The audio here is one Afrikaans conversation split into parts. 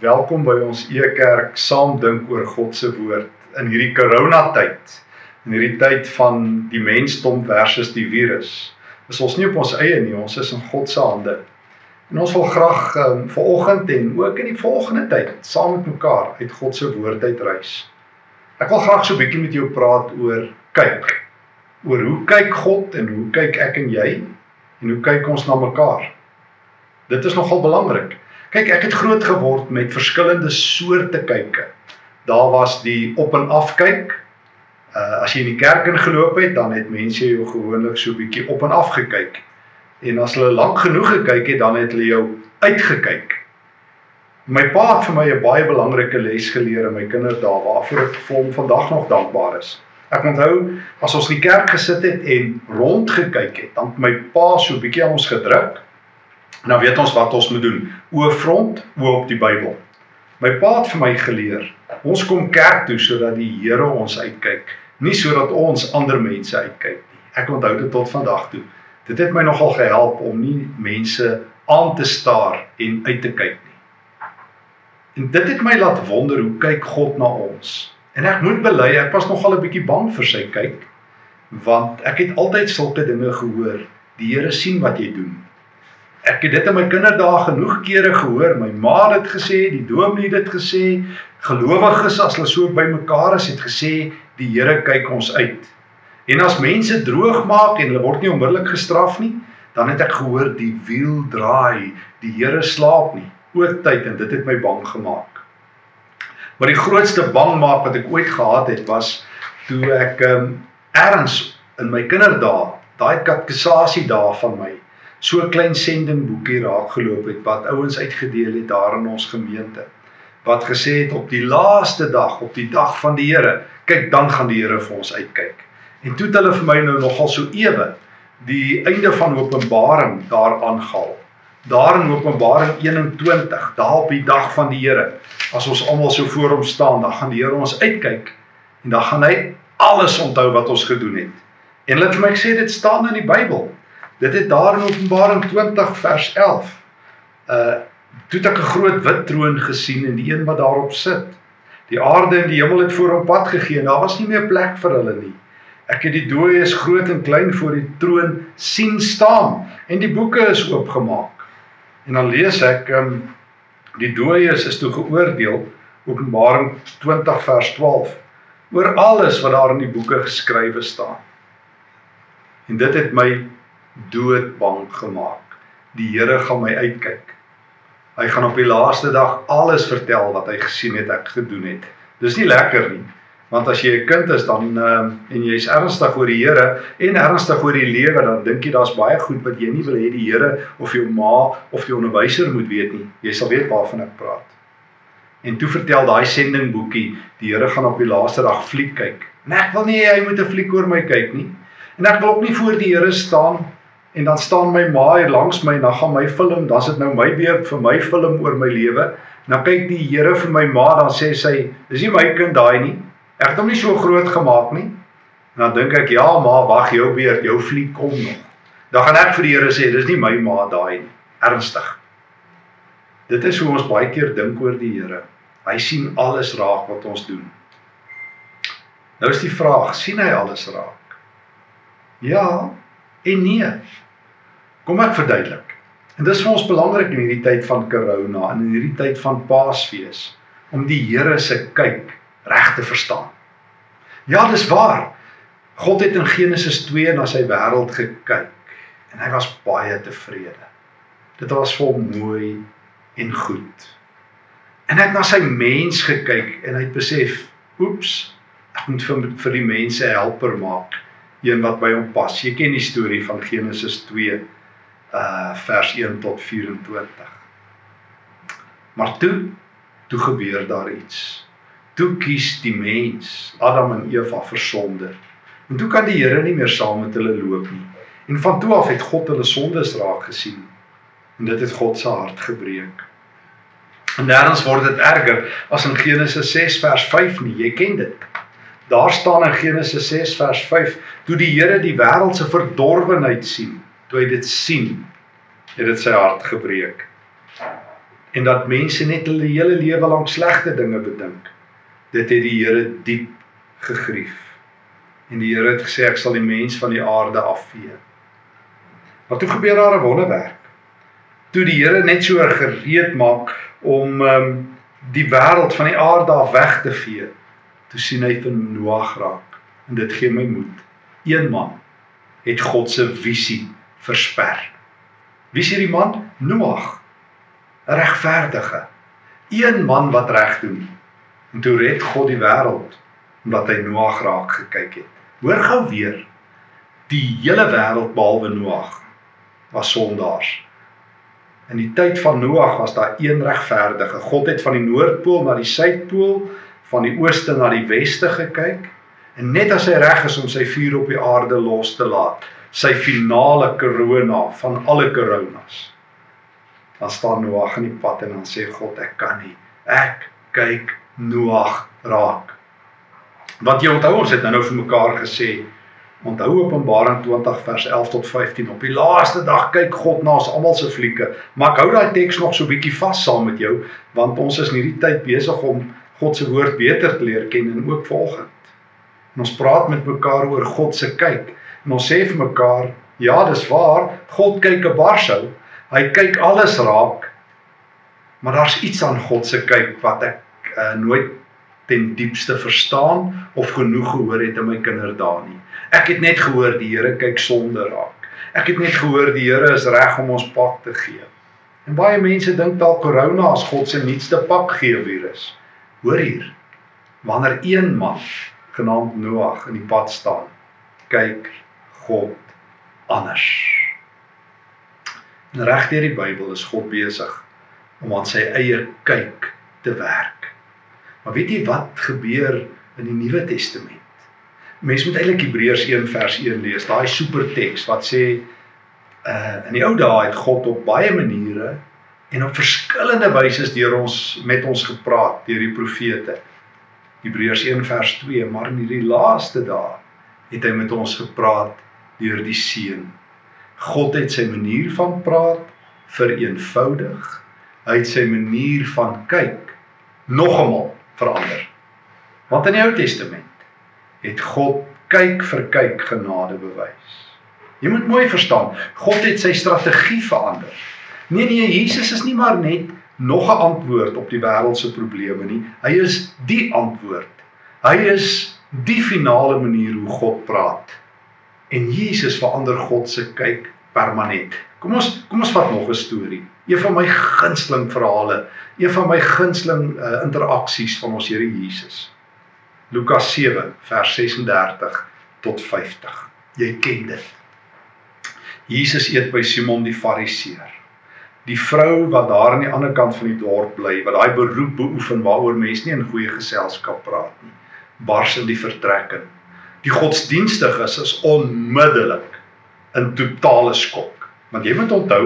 Welkom by ons Ekerk saam dink oor God se woord in hierdie coronatyd. In hierdie tyd van die mensdom versus die virus. Is ons nie op ons eie nie, ons is in God se hande. En ons wil graag um, vanoggend en ook in die volgende tyd saam met mekaar uit God se woord uitreis. Ek wil graag so 'n bietjie met jou praat oor kyk. Oor hoe kyk God en hoe kyk ek en jy en hoe kyk ons na mekaar? Dit is nogal belangrik. Kyk, ek het groot geword met verskillende soorte kyke. Daar was die op en af kyk. Uh as jy in die kerk ingeloop het, dan het mense jou gewoonlik so bietjie op en af gekyk. En as hulle lank genoeg gekyk het, dan het hulle jou uitgekyk. My pa het vir my 'n baie belangrike les geleer in my kinderdae waarvoor ek vir hom vandag nog dankbaar is. Ek onthou as ons in die kerk gesit het en rond gekyk het, dan het my pa so bietjie aan ons gedruk Nou weet ons wat ons moet doen. Oë front, oë op die Bybel. My pa het vir my geleer, ons kom kerk toe sodat die Here ons uitkyk, nie sodat ons ander mense uitkyk nie. Ek onthou dit tot vandag toe. Dit het my nogal gehelp om nie mense aan te staar en uit te kyk nie. En dit het my laat wonder hoe kyk God na ons. En ek moet bely, ek was nogal 'n bietjie bang vir sy kyk want ek het altyd sulke dinge gehoor. Die Here sien wat jy doen. Ek het dit in my kinderdae genoeg kere gehoor. My ma het dit gesê, die dominee het dit gesê, gelowiges as hulle so bymekaar is het gesê die Here kyk ons uit. En as mense droog maak en hulle word nie onmiddellik gestraf nie, dan het ek gehoor die wiel draai, die Here slaap nie. Oor tyd en dit het my bang gemaak. Maar die grootste bangmaak wat ek ooit gehad het was toe ek um, erns in my kinderdae, daai katekisasie dae van my so klein sendingboekie raakgeloop het wat ouens uitgedeel het daar in ons gemeente wat gesê het op die laaste dag op die dag van die Here kyk dan gaan die Here vir ons uitkyk. En toe het hulle vir my nou nogal so ewe die einde van Openbaring daar aangehaal. Daar in Openbaring 21 daar op die dag van die Here as ons almal so voor hom staan dan gaan die Here ons uitkyk en dan gaan hy alles onthou wat ons gedoen het. En hulle het vir my gesê dit staan in die Bybel Dit het daar in Openbaring 20 vers 11. Uh toe ek 'n groot wit troon gesien en die een wat daarop sit. Die aarde en die hemel het voor hom pad gegee en daar was nie meer plek vir hulle nie. Ek het die dooies groot en klein voor die troon sien staan en die boeke is oopgemaak. En dan lees ek um die dooies is toe geoordeel Openbaring 20 vers 12 oor alles wat daar in die boeke geskrywe staan. En dit het my doodbang gemaak. Die Here gaan my uitkyk. Hy gaan op die laaste dag alles vertel wat hy gesien het ek gedoen het. Dis nie lekker nie. Want as jy 'n kind is dan uh, en jy's ernstig oor die Here en ernstig oor die lewe dan dink jy daar's baie goed wat jy nie wil hê die Here of jou ma of die onderwyser moet weet nie. Jy sal weet waarvan ek praat. En toe vertel daai sendingboekie, die Here gaan op die laaste dag fliek kyk. En ek wil nie hy moet 'n fliek oor my kyk nie. En ek wil ook nie voor die Here staan En dan staan my ma hier langs my en dan gaan my film, dan's dit nou my beurt vir my film oor my lewe. Nou kyk die Here vir my ma dan sê sy, dis nie my kind daai nie. Ek het hom nie so groot gemaak nie. En dan dink ek, ja ma, wag jou beurt, jou vlieg kom nog. Dan gaan ek vir die Here sê, dis nie my ma daai nie. Ernstig. Dit is hoe ons baie keer dink oor die Here. Hy sien alles raak wat ons doen. Nou is die vraag, sien hy alles raak? Ja, en nee. Kom ek verduidelik. En dis vir ons belangrik in hierdie tyd van corona en in hierdie tyd van Paasfees om die Here se kyk reg te verstaan. Ja, dis waar. God het in Genesis 2 na sy wêreld gekyk en hy was baie tevrede. Dit was vol mooi en goed. En hy het na sy mens gekyk en hy het besef, oeps, ek moet vir vir die mense helper maak een wat by hom pas. Jy ken die storie van Genesis 2 uh vers 1 tot 24. Maar toe toe gebeur daar iets. Toe kies die mens Adam en Eva vir sonde. En toe kan die Here nie meer saam met hulle loop nie. En van toe af het God hulle sondes raak gesien. En dit het God se hart gebreek. En nêrens word dit erger as in Genesis 6 vers 5 nie. Jy ken dit. Daar staan in Genesis 6 vers 5, toe die Here die wêreld se verdorwenheid sien, toe hy dit sien, het dit sy hart gebreek. en dat mense net hulle hele lewe lank slegte dinge bedink. Dit het die Here diep gegrief. En die Here het gesê ek sal die mens van die aarde afvee. Maar toe gebeur daar 'n wonderwerk. Toe die Here net so gereed maak om um, die wêreld van die aarde af weg te vee, toe sien hy vir Noag raak en dit gee my moed. Een man het God se visie versper. Wie is hierdie man? Noag. 'n Regverdige. Een man wat reg doen. En toe red God die wêreld omdat hy Noag raak gekyk het. Hoor gou weer. Die hele wêreld behalwe Noag was sondaars. In die tyd van Noag was daar een regverdige. God het van die noordpool na die suidpool, van die ooste na die weste gekyk en net as hy reg is om sy vuur op die aarde los te laat, sy finale korona van alle koronas. Dan staan Noag in die pad en dan sê God ek kan nie. Ek kyk Noag raak. Want jy onthou ons het nou vir mekaar gesê Onthou Openbaring 20 vers 11 tot 15 op die laaste dag kyk God na ons almal se flieke. Maar ek hou daai teks nog so bietjie vas saam met jou want ons is in hierdie tyd besig om God se woord beter te leer ken en ook volgend. En ons praat met mekaar oor God se kyk. En ons sê vir mekaar, ja, dis waar, God kyk 'n barshou. Hy kyk alles raak. Maar daar's iets aan God se kyk wat ek uh, nooit ten diepste verstaan of genoeg gehoor het in my kinderdae nie. Ek het net gehoor die Here kyk sonde raak. Ek het net gehoor die Here is reg om ons pak te gee. En baie mense dink dalk corona as God se nuutste pak gee virus. Hoor hier. Wanneer een man genaamd Noag in die pad staan, kyk God anders. En reg deur die Bybel is God besig om aan sy eie kyk te werk. Maar weet jy wat gebeur in die Nuwe Testament? Mense moet eintlik Hebreërs 1 vers 1 lees. Daai super teks wat sê uh in die ou dae het God op baie maniere en op verskillende wyse deur ons met ons gepraat deur die profete. Hebreërs 1 vers 2, maar in hierdie laaste dae het hy met ons gepraat deur die seun. God het sy manier van praat vereenvoudig. Hy het sy manier van kyk nogemal verander. Want in die Ou Testament het God kyk vir kyk genade bewys. Jy moet mooi verstaan, God het sy strategie verander. Nee nee, Jesus is nie maar net nog 'n antwoord op die wêreld se probleme nie. Hy is die antwoord. Hy is die finale manier hoe God praat. En Jesus verander God se kyk permanent. Kom ons kom ons vat nog 'n storie. Een van my gunsteling verhale, een van my gunsteling uh, interaksies van ons Here Jesus. Lukas 7 vers 36 tot 50. Jy ken dit. Jesus eet by Simon die Fariseer. Die vrou wat daar aan die ander kant van die dorp bly, wat daai beroep beoefen waaroor mense nie in goeie geselskap praat nie, bars in die vertrek in. Die godsdienstiges is onmiddellik in totale skok. Want jy moet onthou,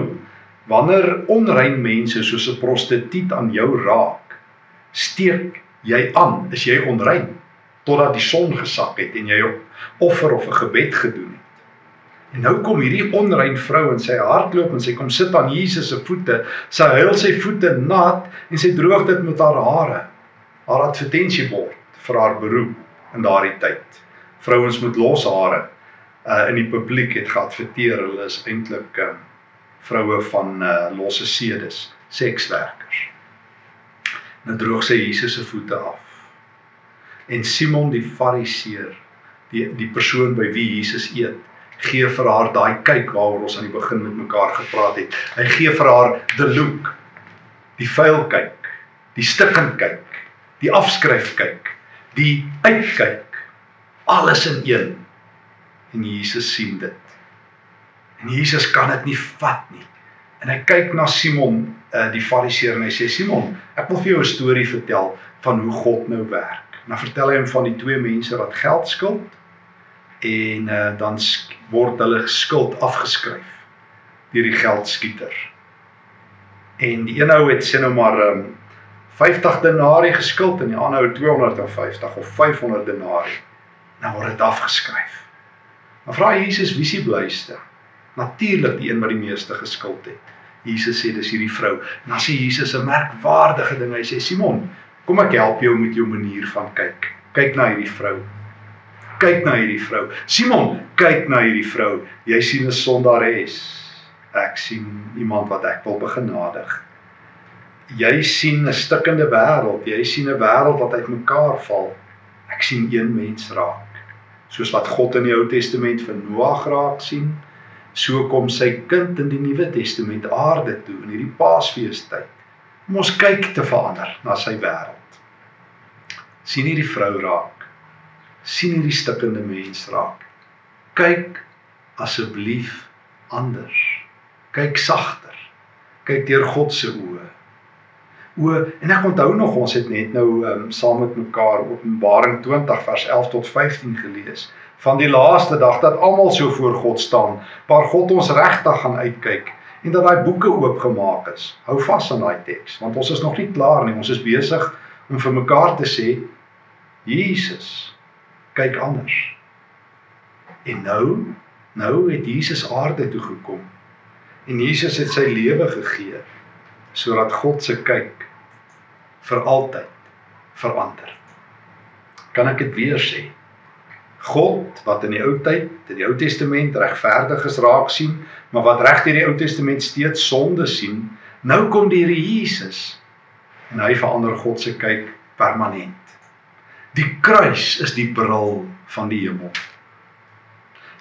wanneer onrein mense soos 'n prostituut aan jou raak, steek jy aan, is jy onrein totdat die son gesak het en jy 'n offer of 'n gebed gedoen het. En nou kom hierdie onrein vrou en sy hardloop en sy kom sit aan Jesus se voete. Sy huil sy voete nat en sy droog dit met haar hare. Haar advertensiebord vir haar beroep in daardie tyd. Vrouens met los hare uh in die publiek het geadverteer hulle is eintlik uh vroue van uh losse sedes, sekswerkers. Nou droog sy Jesus se voete af en Simon die Fariseer, die die persoon by wie Jesus eet, gee vir haar daai kyk waaroor ons aan die begin met mekaar gepraat het. Hy gee vir haar the look, die vuil kyk, die stikkend kyk, die afskryf kyk, die uitkyk, alles in een. En Jesus sien dit. En Jesus kan dit nie vat nie. En hy kyk na Simon, uh, die Fariseer en hy sê Simon, ek wil vir jou 'n storie vertel van hoe God nou werk. Dan vertel hy hom van die twee mense wat geld skuld en uh, dan word hulle skuld afgeskryf deur die geldskieter. En die een ou het sê nou maar um, 50 denarii geskuld en die ander ou 250 of 500 denarii. Nou word dit afgeskryf. Dan vra Jesus wie se blyste? Natuurlik die een wat die meeste geskuld het. Jesus sê dis hierdie vrou. En dan sê Jesus 'n merkwaardige ding. Hy sê Simon, kom ek help jou met jou manier van kyk. Kyk na hierdie vrou. Kyk na hierdie vrou. Simon, kyk na hierdie vrou. Jy sien 'n sondares. Ek sien iemand wat ek wil begenadig. Jy sien 'n stikkende wêreld. Jy sien 'n wêreld wat uitmekaar val. Ek sien een mens raak. Soos wat God in die Ou Testament vir Noag raak sien, so kom sy kind in die Nuwe Testament aarde toe in hierdie Paasfeestyd. Om ons kyk te verander na sy wêreld. sien hierdie vrou raak. Sien hierdie stikkende mens raak. Kyk asseblief anders. Kyk sagter. Kyk deur God se oë. O, en ek onthou nog ons het net nou um, saam met mekaar Openbaring 20 vers 11 tot 15 gelees van die laaste dag dat almal so voor God staan, waar God ons regtig gaan uitkyk en dat daai boeke oopgemaak is. Hou vas aan daai teks, want ons is nog nie klaar nie. Ons is besig om vir mekaar te sê Jesus kyk anders. En nou, nou het Jesus aarde toe gekom. En Jesus het sy lewe gegee sodat God se kyk vir altyd verander. Kan ek dit weer sê? God wat in die ou tyd, in die Ou Testament regverdiges raak sien, maar wat reg deur die Ou Testament steeds sonde sien, nou kom die Here Jesus en hy verander God se kyk permanent. Die kruis is die bril van die hemel.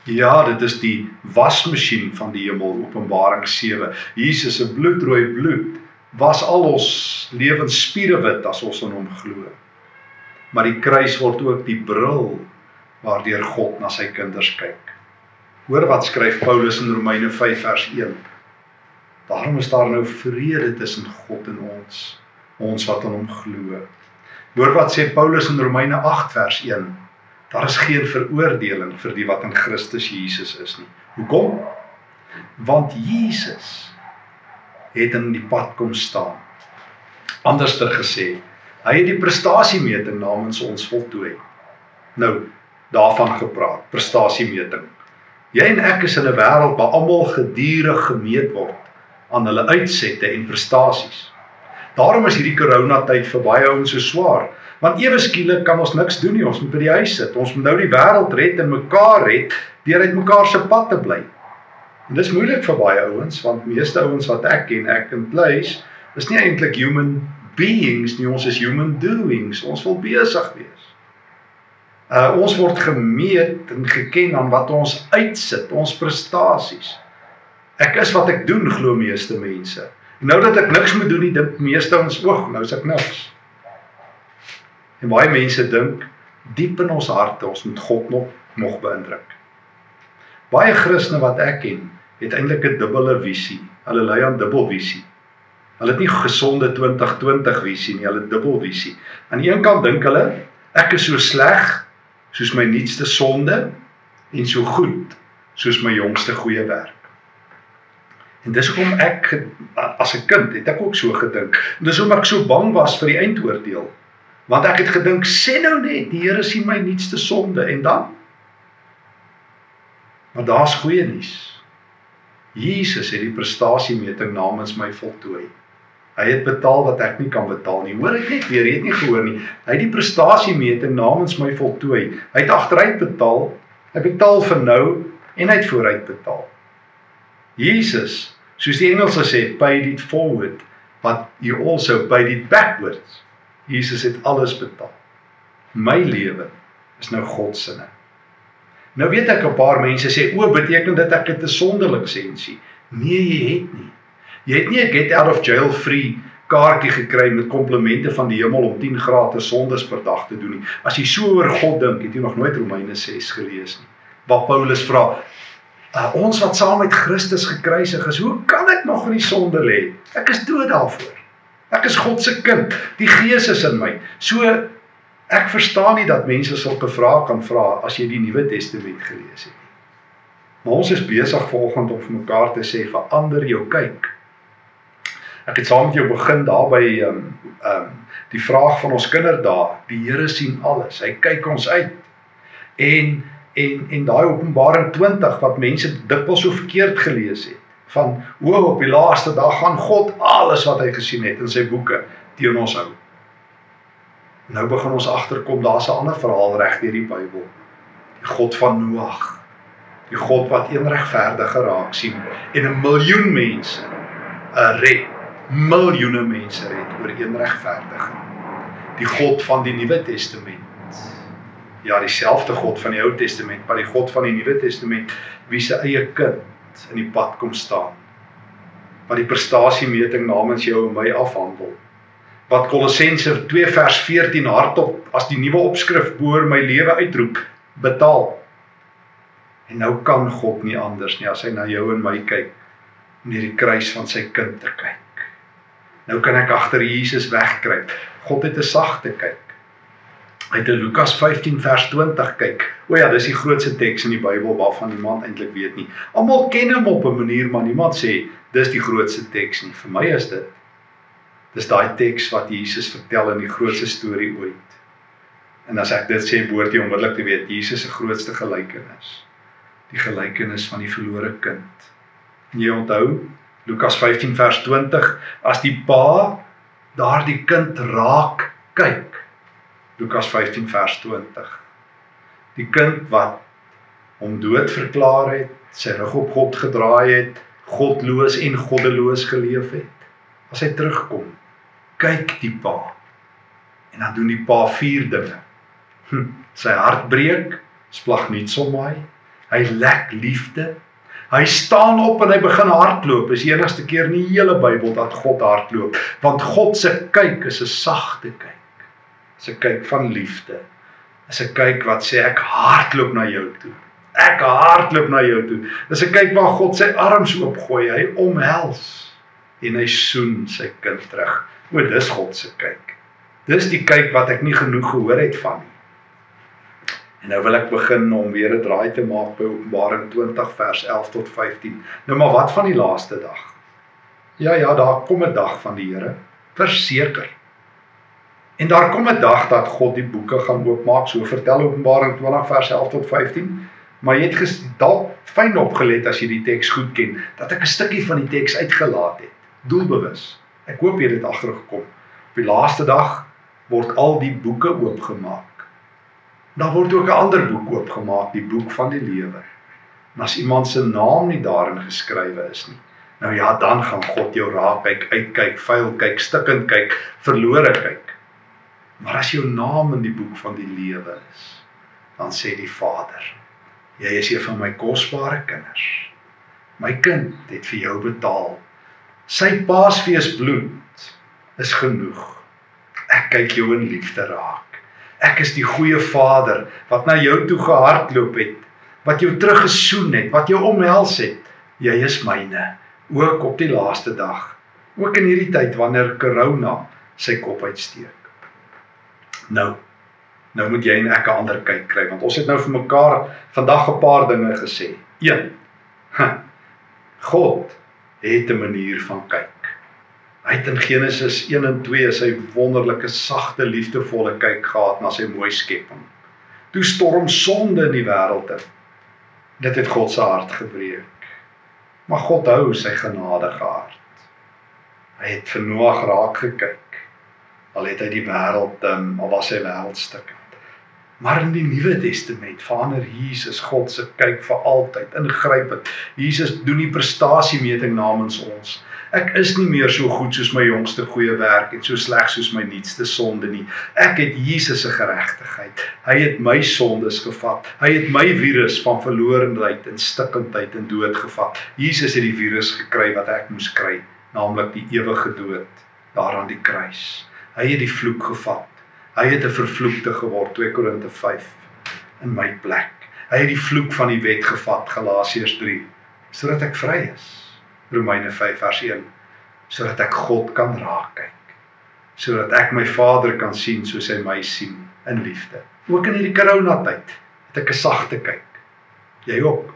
Ja, dit is die wasmasjien van die hemel, Openbaring 7. Jesus se bloedrooi bloed was al ons lewens spierewit as ons in hom glo. Maar die kruis word ook die bril waardeur God na sy kinders kyk. Hoor wat skryf Paulus in Romeine 5 vers 1. Daarom is daar nou vrede tussen God en ons, ons wat aan hom glo. Hoor wat sê Paulus in Romeine 8 vers 1. Daar is geen veroordeling vir die wat in Christus Jesus is nie. Hoekom? Want Jesus het in die pad kom staan. Anderster gesê, hy het die prestasiemeting namens ons voltooi. Nou, daarvan gepraat, prestasiemeting. Jy en ek is in 'n wêreld waar almal gedurig gemeet word aan hulle uitsette en prestasies. Daarom is hierdie koronatyd vir baie ouens so swaar, want ewe skielik kan ons niks doen nie, ons moet by die huis sit. Ons moet nou die wêreld red en mekaar red deur uit mekaar se pad te bly. En dis moeilik vir baie ouens want meeste ouens wat ek ken, ek in place, is nie eintlik human beings nie, ons is human doings. Ons wil besig wees. Uh ons word gemeet en geken aan wat ons uitsit, ons prestasies. Ek is wat ek doen, glo meeste mense. Nou dat ek niks moet doen nie, dink meeste ons oog, nou is ek niks. En baie mense dink diep in ons harte ons moet God nog nog beïndruk. Baie Christene wat ek ken, het eintlik 'n dubbele visie. Hulle lei aan dubbelvisie. Hulle het nie gesonde 2020 visie nie, hulle het dubbelvisie. Aan die een kant dink hulle ek is so sleg soos my nuutste sonde en so goed soos my jongste goeie werk. En dis hoekom ek as 'n kind het ek ook so gedink. Dis hoekom ek so bang was vir die eindoordeel. Want ek het gedink sê nou net die Here sien my nuutste sonde en dan Maar daar's goeie nuus. Jesus het die prestasiemeting namens my voltooi. Hy het betaal wat ek nie kan betaal nie. Hoor ek net weer, jy het nie gehoor nie. Hy het die prestasiemeting namens my voltooi. Hy het agteruit betaal. Hy betaal vir nou en hy het vooruit betaal. Jesus, soos die Engelse sê, paid it forward, but you also paid it backwards. Jesus het alles betaal. My lewe is nou God se. Nou weet ek 'n paar mense sê o, beteken dit ek het 'n sonderlik sensie? Nee, jy het nie. Jy het nie 'n get out of jail free kaartjie gekry met komplimente van die hemel om 10 gratis sondes per dag te doen nie. As jy so oor God dink, het jy nog nooit Romeine 6 gelees nie. Waar Paulus vra, uh, ons wat saam met Christus gekruisig is, hoe kan ek nog in die sonde lê? Ek is dood daarvoor. Ek is God se kind. Die Gees is in my. So Ek verstaan nie dat mense sulke vrae kan vra as jy die Nuwe Testament gelees het nie. Maar ons is besig volgende om vir mekaar te sê verander jou kyk. Ek het saam met jou begin daar by ehm um, ehm um, die vraag van ons kinderdae. Die Here sien alles. Hy kyk ons uit. En en en daai Openbaring 20 wat mense dikwels so verkeerd gelees het. van hoe op die laaste dag gaan God alles wat hy gesien het in sy boeke teen ons hou. Nou begin ons agterkom daar's 'n ander verhaal reg deur die Bybel. Die God van Noag. Die God wat een regverdige raak sien en 'n miljoen mense 'n red miljoene mense red oor een regverdige. Die God van die Nuwe Testament. Ja, dieselfde God van die Ou Testament, maar die God van die Nuwe Testament wie se eie kind in die pad kom staan. Wat die prestasiemeting namens jou en my afhandel. Wat Kolossense 2 vers 14 hardop as die nuwe opskrif boor my lewe uitroep, betaal. En nou kan God nie anders nie as hy na jou en my kyk om deur die kruis van sy kind te kyk. Nou kan ek agter Jesus wegkruip. God het 'n sagte kyk uit Lukas 15 vers 20 kyk. O ja, dis die grootste teks in die Bybel waarvan niemand eintlik weet nie. Almal ken hom op 'n manier, maar niemand sê dis die grootste teks nie. Vir my is dit dis daai teks wat Jesus vertel in die grootste storie ooit. En as ek dit sê, behoort jy onmiddellik te weet Jesus se grootste gelykenis. Die gelykenis van die verlore kind. En jy onthou Lukas 15 vers 20 as die pa daardie kind raak kyk Lukas 15 vers 20. Die kind wat hom dood verklaar het, sy rug op God gedraai het, godloos en goddeloos geleef het. As hy terugkom, kyk die pa. En dan doen die pa vier dinge. Hm, sy hart breek, splag niets om hy. Lek liefde. Hy staan op en hy begin hardloop. Dis die enigste keer in die hele Bybel dat God hardloop, want God se kyk is 'n sagte kyk. 'n kyk van liefde. Is 'n kyk wat sê ek hardloop na jou toe. Ek hardloop na jou toe. Dis 'n kyk waar God sy arms oopgooi, hy omhels en hy soen sy kind terug. O, dis God se kyk. Dis die kyk wat ek nie genoeg gehoor het van nie. En nou wil ek begin om weer 'n draai te maak by Openbaring 20 vers 11 tot 15. Nou maar wat van die laaste dag? Ja ja, daar kom 'n dag van die Here, verseker. En daar kom 'n dag dat God die boeke gaan oopmaak, so vertel Openbaring 20 vers 11 tot 15. Maar jy het dalk fyn opgelet as jy die teks goed ken, dat ek 'n stukkie van die teks uitgelaat het, doelbewus. Ek hoop jy het agtergekom. Op die laaste dag word al die boeke oopgemaak. Daar word ook 'n ander boek oopgemaak, die boek van die lewe. En as iemand se naam nie daarin geskrywe is nie, nou ja, dan gaan God jou raak kyk, uitkyk, vuil kyk, stikkend kyk, verlore kyk. Maar as jou naam in die boek van die lewe is, dan sê die Vader: Jy is een van my kosbare kinders. My kind het vir jou betaal. Sy Paasfees bloed is genoeg. Ek kyk jou in liefde raak. Ek is die goeie Vader wat na jou toe gehardloop het, wat jou teruggesoen het, wat jou omhels het. Jy is myne, ook op die laaste dag, ook in hierdie tyd wanneer corona sy kop uitsteek. Nou. Nou moet jy en ek 'n ander kyk kry want ons het nou vir mekaar vandag 'n paar dinge gesê. 1. God het 'n manier van kyk. Hy het in Genesis 1 en 2 sy wonderlike sagte liefdevolle kyk gehad na sy mooi skepping. Toe storm sonde in die wêreld in. Dit het God se hart gebreek. Maar God hou sy genadige hart. Hy het vir Noag raak gekyk al het hy die wêreld um, al was hy wêreldstukke. Maar in die Nuwe Testament verander Jesus God se kyk vir altyd ingrypend. Jesus doen die prestasiemeting namens ons. Ek is nie meer so goed soos my jongste goeie werk en so sleg soos my nuutste sonde nie. Ek het Jesus se geregtigheid. Hy het my sondes gevat. Hy het my virus van verlorenheid en stikkindheid en dood gevat. Jesus het die virus gekry wat ek moes kry, naamlik die ewige dood daar aan die kruis. Hy het die vloek gevat. Hy het 'n vervloekte geword 2 Korinte 5 in my plek. Hy het die vloek van die wet gevat Galasiërs 3 sodat ek vry is. Romeine 5 vers 1 sodat ek God kan raak kyk. Sodat ek my Vader kan sien soos hy my sien in liefde. Ook in hierdie corona tyd het ek 'n sagte kyk. Jy ook.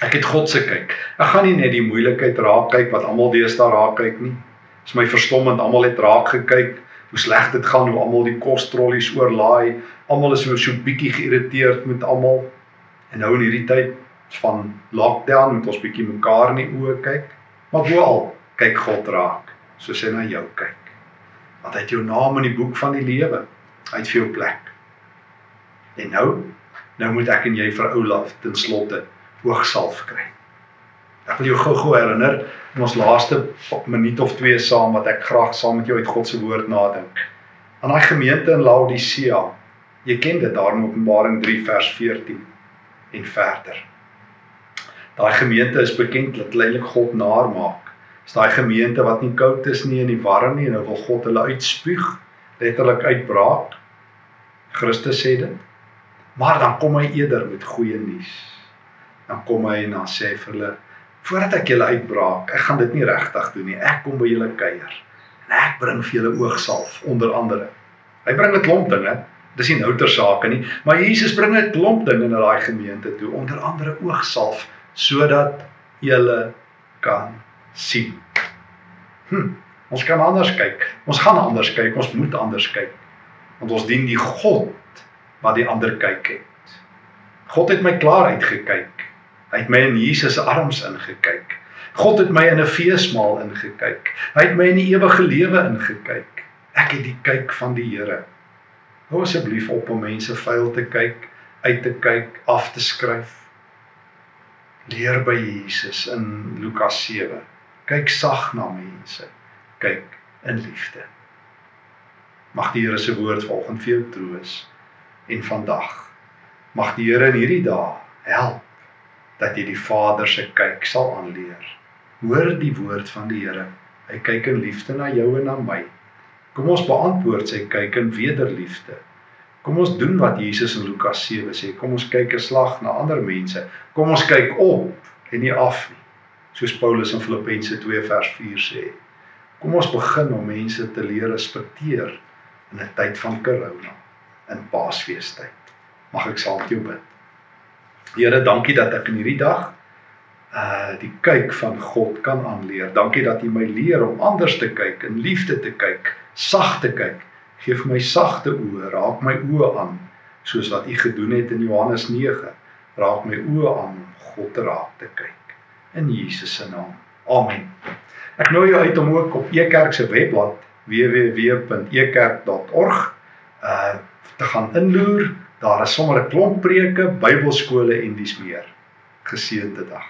Ek het God se kyk. Ek gaan nie net die moeilikheid raak kyk wat almal deesdae raak kyk nie is my verstommend. Almal het raak gekyk hoe sleg dit gaan, hoe almal die kostrollies oorlaai. Almal is so bietjie geïrriteerd met almal. En nou in hierdie tyd van lockdown moet ons bietjie mekaar in die oë kyk, maar boal kyk God raak soos hy na jou kyk. Want hy het jou naam in die boek van die lewe. Hy het vir jou plek. En nou, nou moet ek en jy vir Olaf ten slotte hoogsalf kry. Ek wil jou gou-gou herinner in ons laaste minuut of twee saam wat ek graag saam met jou uit God se woord nadink. Aan daai gemeente in Laodicea. Jy ken dit daar in Openbaring 3 vers 14 en verder. Daai gemeente is bekend dat hulle eintlik God naar maak. Dis daai gemeente wat nie koud is nie en nie warm nie en nou wil God hulle uitspuug, letterlik uitbraak. Christus sê dit. Maar dan kom hy eerder met goeie nuus. Dan kom hy en dan sê vir hulle voordat ek julle uitbraak, ek gaan dit nie regtig doen nie. Ek kom by julle kuier en ek bring vir julle oogsalf onder andere. Hy bring 'n klomp dinge. Dis nie nou ter sake nie, maar Jesus bring 'n klomp dinge na daai gemeente toe, onder andere oogsalf sodat julle kan sien. Hm, ons kan anders kyk. Ons gaan anders kyk. Ons moet anders kyk. Want ons dien die God wat die ander kyk het. God het my klaar uitgekyk. Hy het my in Jesus arms ingekyk. God het my in 'n feesmaal ingekyk. Hy het my in die ewige lewe ingekyk. Ek het die kyk van die Here. Hou asseblief op om mense vuil te kyk, uit te kyk, af te skryf leer by Jesus in Lukas 7. Kyk sag na mense. Kyk in liefde. Mag die Here se woord vanoggend vir jou troos en vandag mag die Here in hierdie dae help dat jy die Vader se kyk sal aanleer. Hoor die woord van die Here. Hy kyk in liefde na jou en na my. Kom ons beantwoord sy kyk in wederliefde. Kom ons doen wat Jesus in Lukas 7 sê. Kom ons kyk 'n slag na ander mense. Kom ons kyk op en nie af nie. Soos Paulus in Filippense 2 vers 4 sê. Kom ons begin om mense te leer respekteer in 'n tyd van corona, in Paasfeestyd. Mag ek saam met jou bid. Here, dankie dat ek in hierdie dag uh die kyk van God kan aanleer. Dankie dat U my leer om anders te kyk, in liefde te kyk, sag te kyk Gee vir my sagte oë, raak my oë aan soos wat U gedoen het in Johannes 9. Raak my oë aan om God te raak te kyk. In Jesus se naam. Amen. Ek nooi jou uit om ook op Ekerk se webblad www.ekerk.org uh te gaan inloer. Daar is sommer 'n klomp preke, Bybelskole en dis meer. Geseënde dag.